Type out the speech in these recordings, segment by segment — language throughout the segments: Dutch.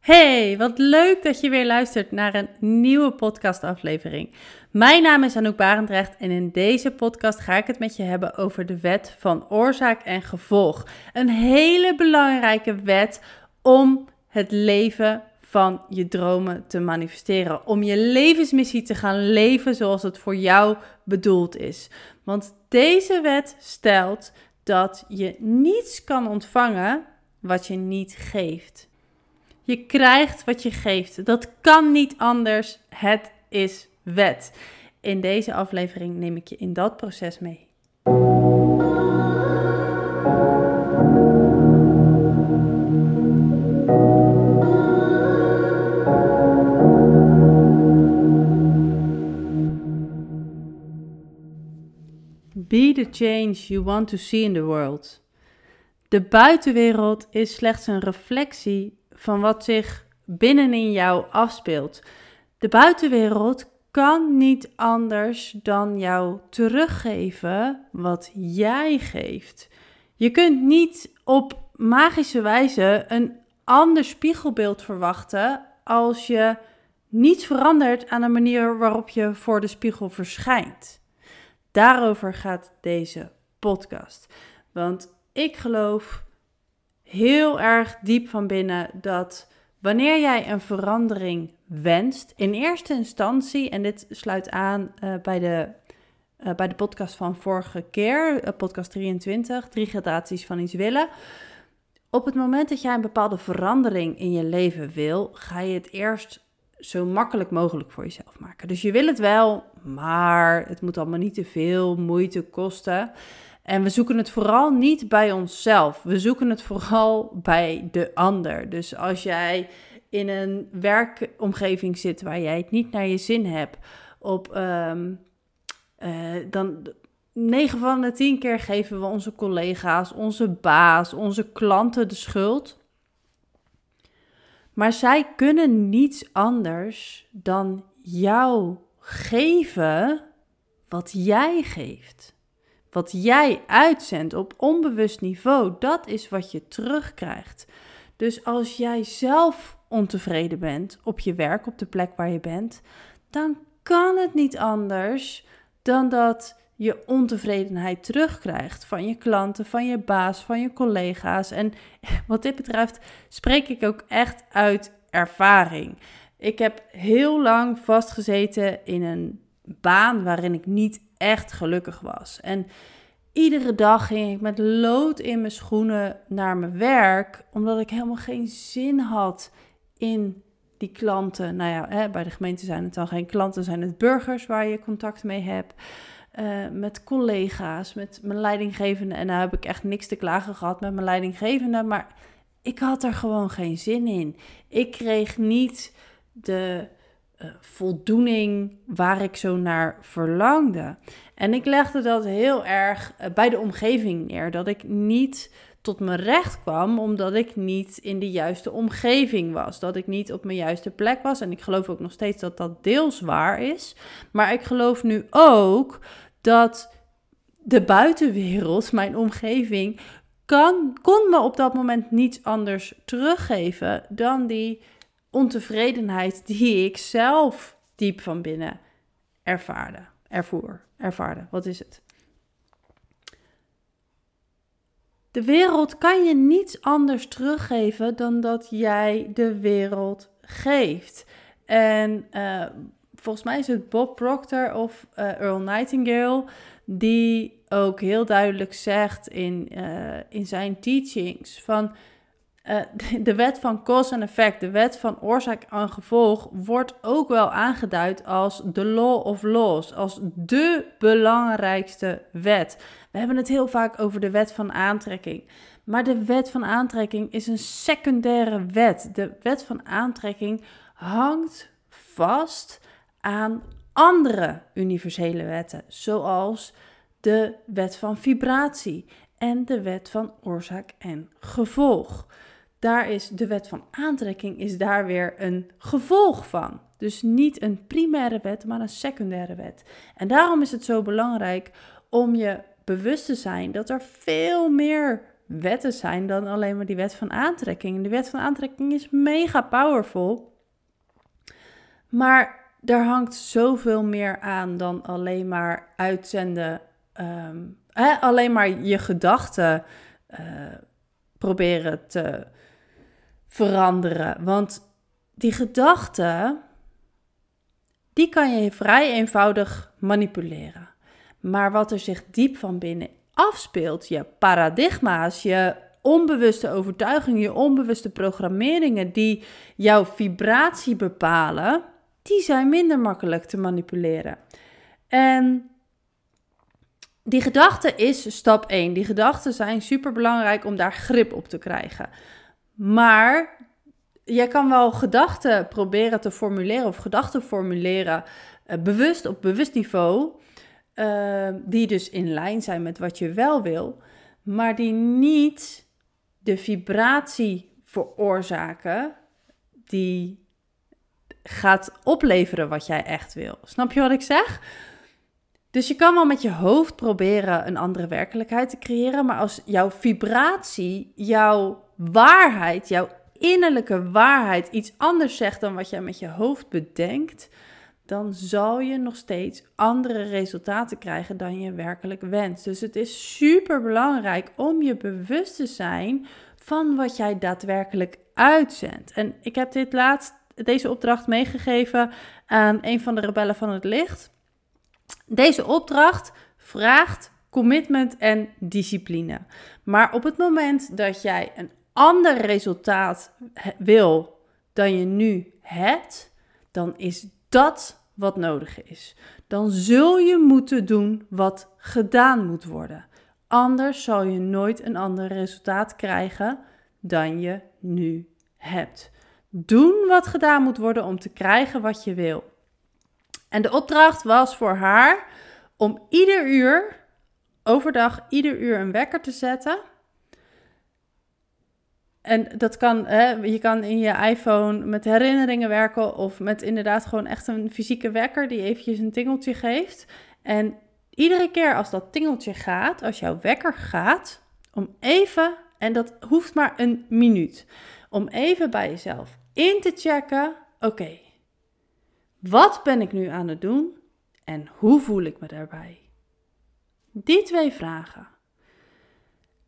Hey, wat leuk dat je weer luistert naar een nieuwe podcastaflevering. Mijn naam is Anouk Barendrecht en in deze podcast ga ik het met je hebben over de wet van oorzaak en gevolg. Een hele belangrijke wet om het leven van je dromen te manifesteren. Om je levensmissie te gaan leven zoals het voor jou bedoeld is. Want deze wet stelt dat je niets kan ontvangen wat je niet geeft. Je krijgt wat je geeft. Dat kan niet anders. Het is wet. In deze aflevering neem ik je in dat proces mee. Be the change you want to see in the world. De buitenwereld is slechts een reflectie van wat zich binnenin jou afspeelt. De buitenwereld kan niet anders dan jou teruggeven wat jij geeft. Je kunt niet op magische wijze een ander spiegelbeeld verwachten als je niets verandert aan de manier waarop je voor de spiegel verschijnt. Daarover gaat deze podcast. Want ik geloof heel erg diep van binnen dat wanneer jij een verandering wenst, in eerste instantie, en dit sluit aan uh, bij, de, uh, bij de podcast van vorige keer, uh, podcast 23, drie gradaties van iets willen. Op het moment dat jij een bepaalde verandering in je leven wil, ga je het eerst zo makkelijk mogelijk voor jezelf maken. Dus je wil het wel, maar het moet allemaal niet te veel moeite kosten. En we zoeken het vooral niet bij onszelf. We zoeken het vooral bij de ander. Dus als jij in een werkomgeving zit waar jij het niet naar je zin hebt, op, um, uh, dan 9 van de 10 keer geven we onze collega's, onze baas, onze klanten de schuld. Maar zij kunnen niets anders dan jou geven wat jij geeft. Wat jij uitzendt op onbewust niveau, dat is wat je terugkrijgt. Dus als jij zelf ontevreden bent op je werk, op de plek waar je bent, dan kan het niet anders dan dat je ontevredenheid terugkrijgt van je klanten, van je baas, van je collega's. En wat dit betreft spreek ik ook echt uit ervaring. Ik heb heel lang vastgezeten in een baan waarin ik niet echt gelukkig was. En iedere dag ging ik met lood in mijn schoenen naar mijn werk, omdat ik helemaal geen zin had in die klanten. Nou ja, hè, bij de gemeente zijn het dan geen klanten, zijn het burgers waar je contact mee hebt. Uh, met collega's, met mijn leidinggevende. En daar heb ik echt niks te klagen gehad met mijn leidinggevende. Maar ik had er gewoon geen zin in. Ik kreeg niet de uh, voldoening waar ik zo naar verlangde. En ik legde dat heel erg uh, bij de omgeving neer. Dat ik niet tot mijn recht kwam omdat ik niet in de juiste omgeving was. Dat ik niet op mijn juiste plek was. En ik geloof ook nog steeds dat dat deels waar is. Maar ik geloof nu ook dat de buitenwereld, mijn omgeving, kan, kon me op dat moment niets anders teruggeven dan die ontevredenheid die ik zelf diep van binnen ervaarde, ervoer, ervaarde. Wat is het? De wereld kan je niets anders teruggeven dan dat jij de wereld geeft. En uh, volgens mij is het Bob Proctor of uh, Earl Nightingale die ook heel duidelijk zegt in, uh, in zijn teachings van uh, de wet van cause en effect, de wet van oorzaak en gevolg, wordt ook wel aangeduid als de law of laws, als de belangrijkste wet. We hebben het heel vaak over de wet van aantrekking. Maar de wet van aantrekking is een secundaire wet. De wet van aantrekking hangt vast aan andere universele wetten, zoals de wet van vibratie en de wet van oorzaak en gevolg daar is de wet van aantrekking is daar weer een gevolg van. Dus niet een primaire wet, maar een secundaire wet. En daarom is het zo belangrijk om je bewust te zijn dat er veel meer wetten zijn dan alleen maar die wet van aantrekking. En de wet van aantrekking is mega powerful. Maar daar hangt zoveel meer aan dan alleen maar uitzenden. Ehm, alleen maar je gedachten uh, proberen te veranderen. Want die gedachten, die kan je vrij eenvoudig manipuleren. Maar wat er zich diep van binnen afspeelt, je paradigma's, je onbewuste overtuigingen, je onbewuste programmeringen die jouw vibratie bepalen, die zijn minder makkelijk te manipuleren. En die gedachte is stap 1. Die gedachten zijn super belangrijk om daar grip op te krijgen. Maar jij kan wel gedachten proberen te formuleren of gedachten formuleren uh, bewust op bewust niveau, uh, die dus in lijn zijn met wat je wel wil, maar die niet de vibratie veroorzaken die gaat opleveren wat jij echt wil. Snap je wat ik zeg? Dus je kan wel met je hoofd proberen een andere werkelijkheid te creëren, maar als jouw vibratie, jouw waarheid, jouw innerlijke waarheid iets anders zegt dan wat jij met je hoofd bedenkt, dan zal je nog steeds andere resultaten krijgen dan je werkelijk wenst. Dus het is super belangrijk om je bewust te zijn van wat jij daadwerkelijk uitzendt. En ik heb dit laatst, deze opdracht meegegeven aan een van de rebellen van het licht. Deze opdracht vraagt commitment en discipline. Maar op het moment dat jij een ander resultaat wil dan je nu hebt, dan is dat wat nodig is. Dan zul je moeten doen wat gedaan moet worden. Anders zal je nooit een ander resultaat krijgen dan je nu hebt. Doen wat gedaan moet worden om te krijgen wat je wil. En de opdracht was voor haar om ieder uur, overdag, ieder uur een wekker te zetten. En dat kan, hè, je kan in je iPhone met herinneringen werken of met inderdaad gewoon echt een fysieke wekker die eventjes een tingeltje geeft. En iedere keer als dat tingeltje gaat, als jouw wekker gaat, om even, en dat hoeft maar een minuut, om even bij jezelf in te checken, oké, wat ben ik nu aan het doen en hoe voel ik me daarbij? Die twee vragen.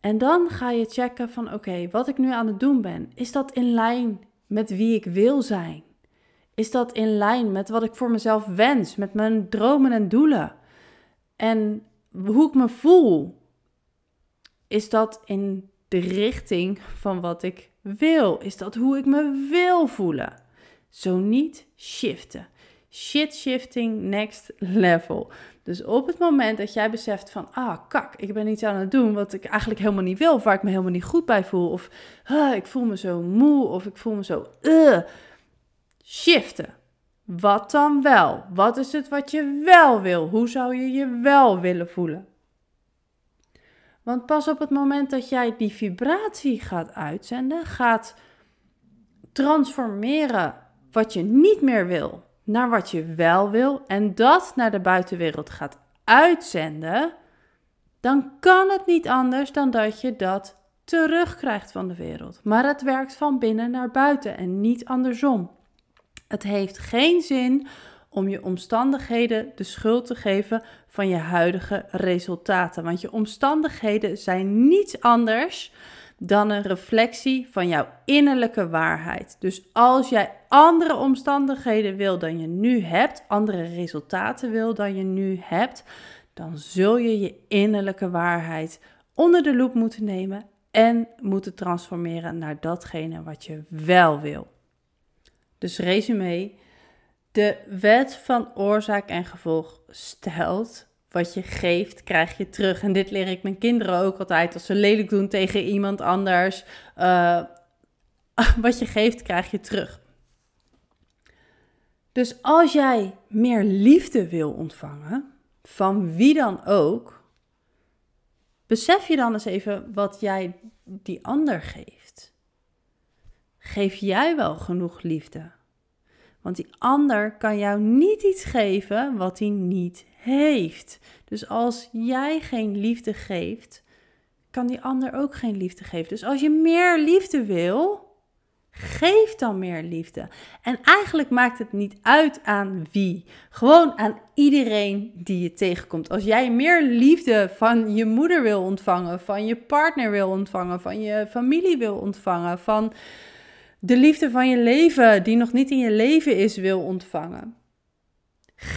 En dan ga je checken van oké, wat ik nu aan het doen ben, is dat in lijn met wie ik wil zijn? Is dat in lijn met wat ik voor mezelf wens, met mijn dromen en doelen? En hoe ik me voel, is dat in de richting van wat ik wil? Is dat hoe ik me wil voelen? Zo niet, shiften. Shit shifting next level. Dus op het moment dat jij beseft van, ah kak, ik ben iets aan het doen wat ik eigenlijk helemaal niet wil, of waar ik me helemaal niet goed bij voel, of ik voel me zo moe, of ik voel me zo, uh, shiften. Wat dan wel? Wat is het wat je wel wil? Hoe zou je je wel willen voelen? Want pas op het moment dat jij die vibratie gaat uitzenden, gaat transformeren wat je niet meer wil naar wat je wel wil en dat naar de buitenwereld gaat uitzenden, dan kan het niet anders dan dat je dat terugkrijgt van de wereld. Maar het werkt van binnen naar buiten en niet andersom. Het heeft geen zin om je omstandigheden de schuld te geven van je huidige resultaten. Want je omstandigheden zijn niets anders dan een reflectie van jouw innerlijke waarheid. Dus als jij andere omstandigheden wil dan je nu hebt, andere resultaten wil dan je nu hebt, dan zul je je innerlijke waarheid onder de loep moeten nemen en moeten transformeren naar datgene wat je wel wil. Dus resume, de wet van oorzaak en gevolg stelt wat je geeft, krijg je terug. En dit leer ik mijn kinderen ook altijd. Als ze lelijk doen tegen iemand anders, uh, wat je geeft, krijg je terug. Dus als jij meer liefde wil ontvangen, van wie dan ook, besef je dan eens even wat jij die ander geeft. Geef jij wel genoeg liefde? Want die ander kan jou niet iets geven wat hij niet heeft. Dus als jij geen liefde geeft, kan die ander ook geen liefde geven. Dus als je meer liefde wil, geef dan meer liefde. En eigenlijk maakt het niet uit aan wie. Gewoon aan iedereen die je tegenkomt. Als jij meer liefde van je moeder wil ontvangen, van je partner wil ontvangen, van je familie wil ontvangen, van de liefde van je leven die nog niet in je leven is wil ontvangen.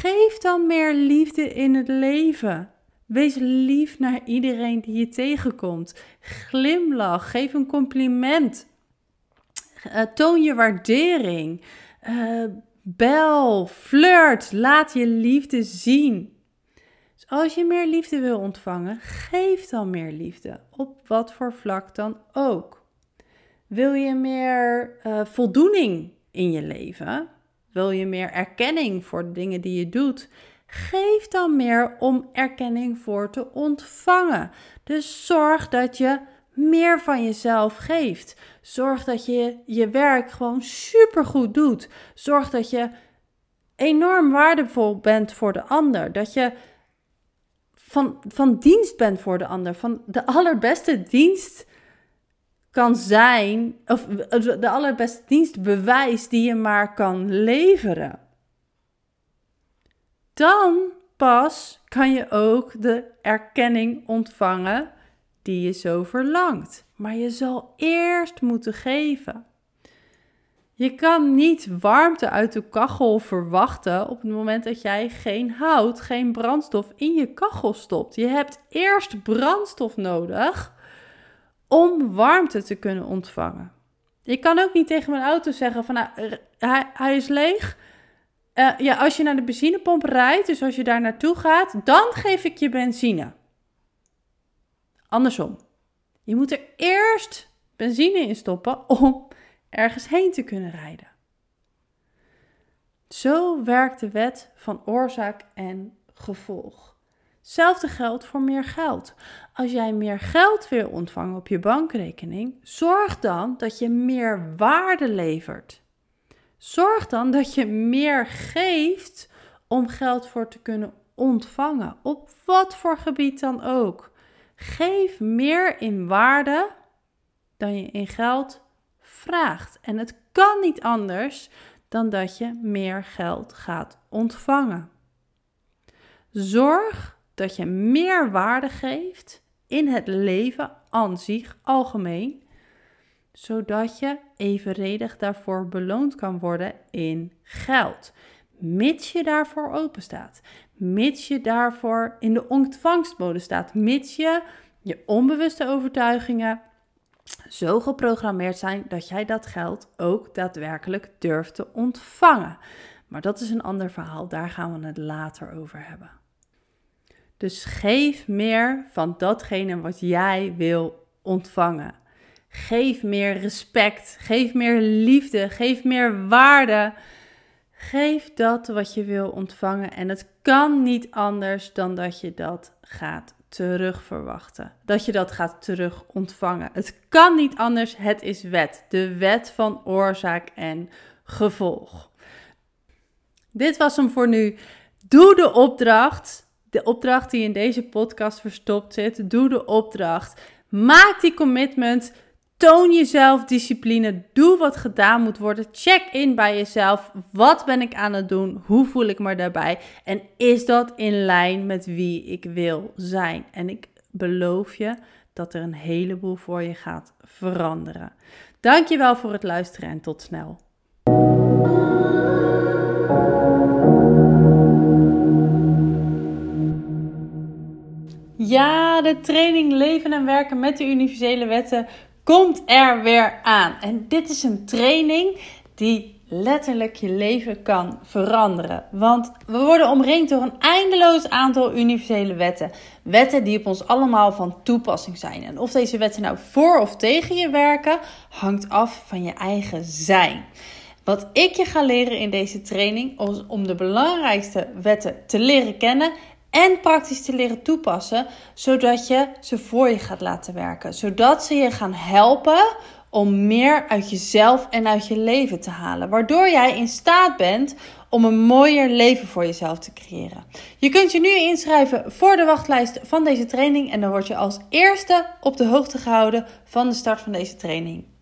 Geef dan meer liefde in het leven. Wees lief naar iedereen die je tegenkomt. Glimlach, geef een compliment. Uh, toon je waardering. Uh, bel, flirt, laat je liefde zien. Dus als je meer liefde wil ontvangen, geef dan meer liefde. Op wat voor vlak dan ook. Wil je meer uh, voldoening in je leven? Wil je meer erkenning voor de dingen die je doet? Geef dan meer om erkenning voor te ontvangen. Dus zorg dat je meer van jezelf geeft. Zorg dat je je werk gewoon supergoed doet. Zorg dat je enorm waardevol bent voor de ander. Dat je van, van dienst bent voor de ander. Van de allerbeste dienst kan zijn, of de allerbeste dienstbewijs die je maar kan leveren. Dan pas kan je ook de erkenning ontvangen die je zo verlangt. Maar je zal eerst moeten geven. Je kan niet warmte uit de kachel verwachten op het moment dat jij geen hout, geen brandstof in je kachel stopt. Je hebt eerst brandstof nodig om warmte te kunnen ontvangen. Ik kan ook niet tegen mijn auto zeggen van nou, hij, hij is leeg. Uh, ja, als je naar de benzinepomp rijdt, dus als je daar naartoe gaat, dan geef ik je benzine. Andersom. Je moet er eerst benzine in stoppen om ergens heen te kunnen rijden. Zo werkt de wet van oorzaak en gevolg. Hetzelfde geldt voor meer geld. Als jij meer geld wil ontvangen op je bankrekening, zorg dan dat je meer waarde levert. Zorg dan dat je meer geeft om geld voor te kunnen ontvangen, op wat voor gebied dan ook. Geef meer in waarde dan je in geld vraagt. En het kan niet anders dan dat je meer geld gaat ontvangen. Zorg dat je meer waarde geeft in het leven aan zich algemeen, zodat je evenredig daarvoor beloond kan worden in geld. Mits je daarvoor open staat, mits je daarvoor in de ontvangstmode staat, mits je je onbewuste overtuigingen zo geprogrammeerd zijn dat jij dat geld ook daadwerkelijk durft te ontvangen. Maar dat is een ander verhaal, daar gaan we het later over hebben. Dus geef meer van datgene wat jij wil ontvangen. Geef meer respect, geef meer liefde, geef meer waarde. Geef dat wat je wil ontvangen en het kan niet anders dan dat je dat gaat terugverwachten. Dat je dat gaat terug ontvangen. Het kan niet anders, het is wet. De wet van oorzaak en gevolg. Dit was hem voor nu. Doe de opdracht de opdracht die in deze podcast verstopt zit. Doe de opdracht. Maak die commitment. Toon jezelf discipline. Doe wat gedaan moet worden. Check in bij jezelf. Wat ben ik aan het doen? Hoe voel ik me daarbij? En is dat in lijn met wie ik wil zijn? En ik beloof je dat er een heleboel voor je gaat veranderen. Dankjewel voor het luisteren en tot snel. Ja, de training Leven en Werken met de Universele Wetten komt er weer aan. En dit is een training die letterlijk je leven kan veranderen. Want we worden omringd door een eindeloos aantal universele wetten. Wetten die op ons allemaal van toepassing zijn. En of deze wetten nou voor of tegen je werken, hangt af van je eigen zijn. Wat ik je ga leren in deze training is om de belangrijkste wetten te leren kennen en praktisch te leren toepassen, zodat je ze voor je gaat laten werken. Zodat ze je gaan helpen om meer uit jezelf en uit je leven te halen. Waardoor jij in staat bent om een mooier leven voor jezelf te creëren. Je kunt je nu inschrijven voor de wachtlijst van deze training en dan word je als eerste op de hoogte gehouden van de start van deze training.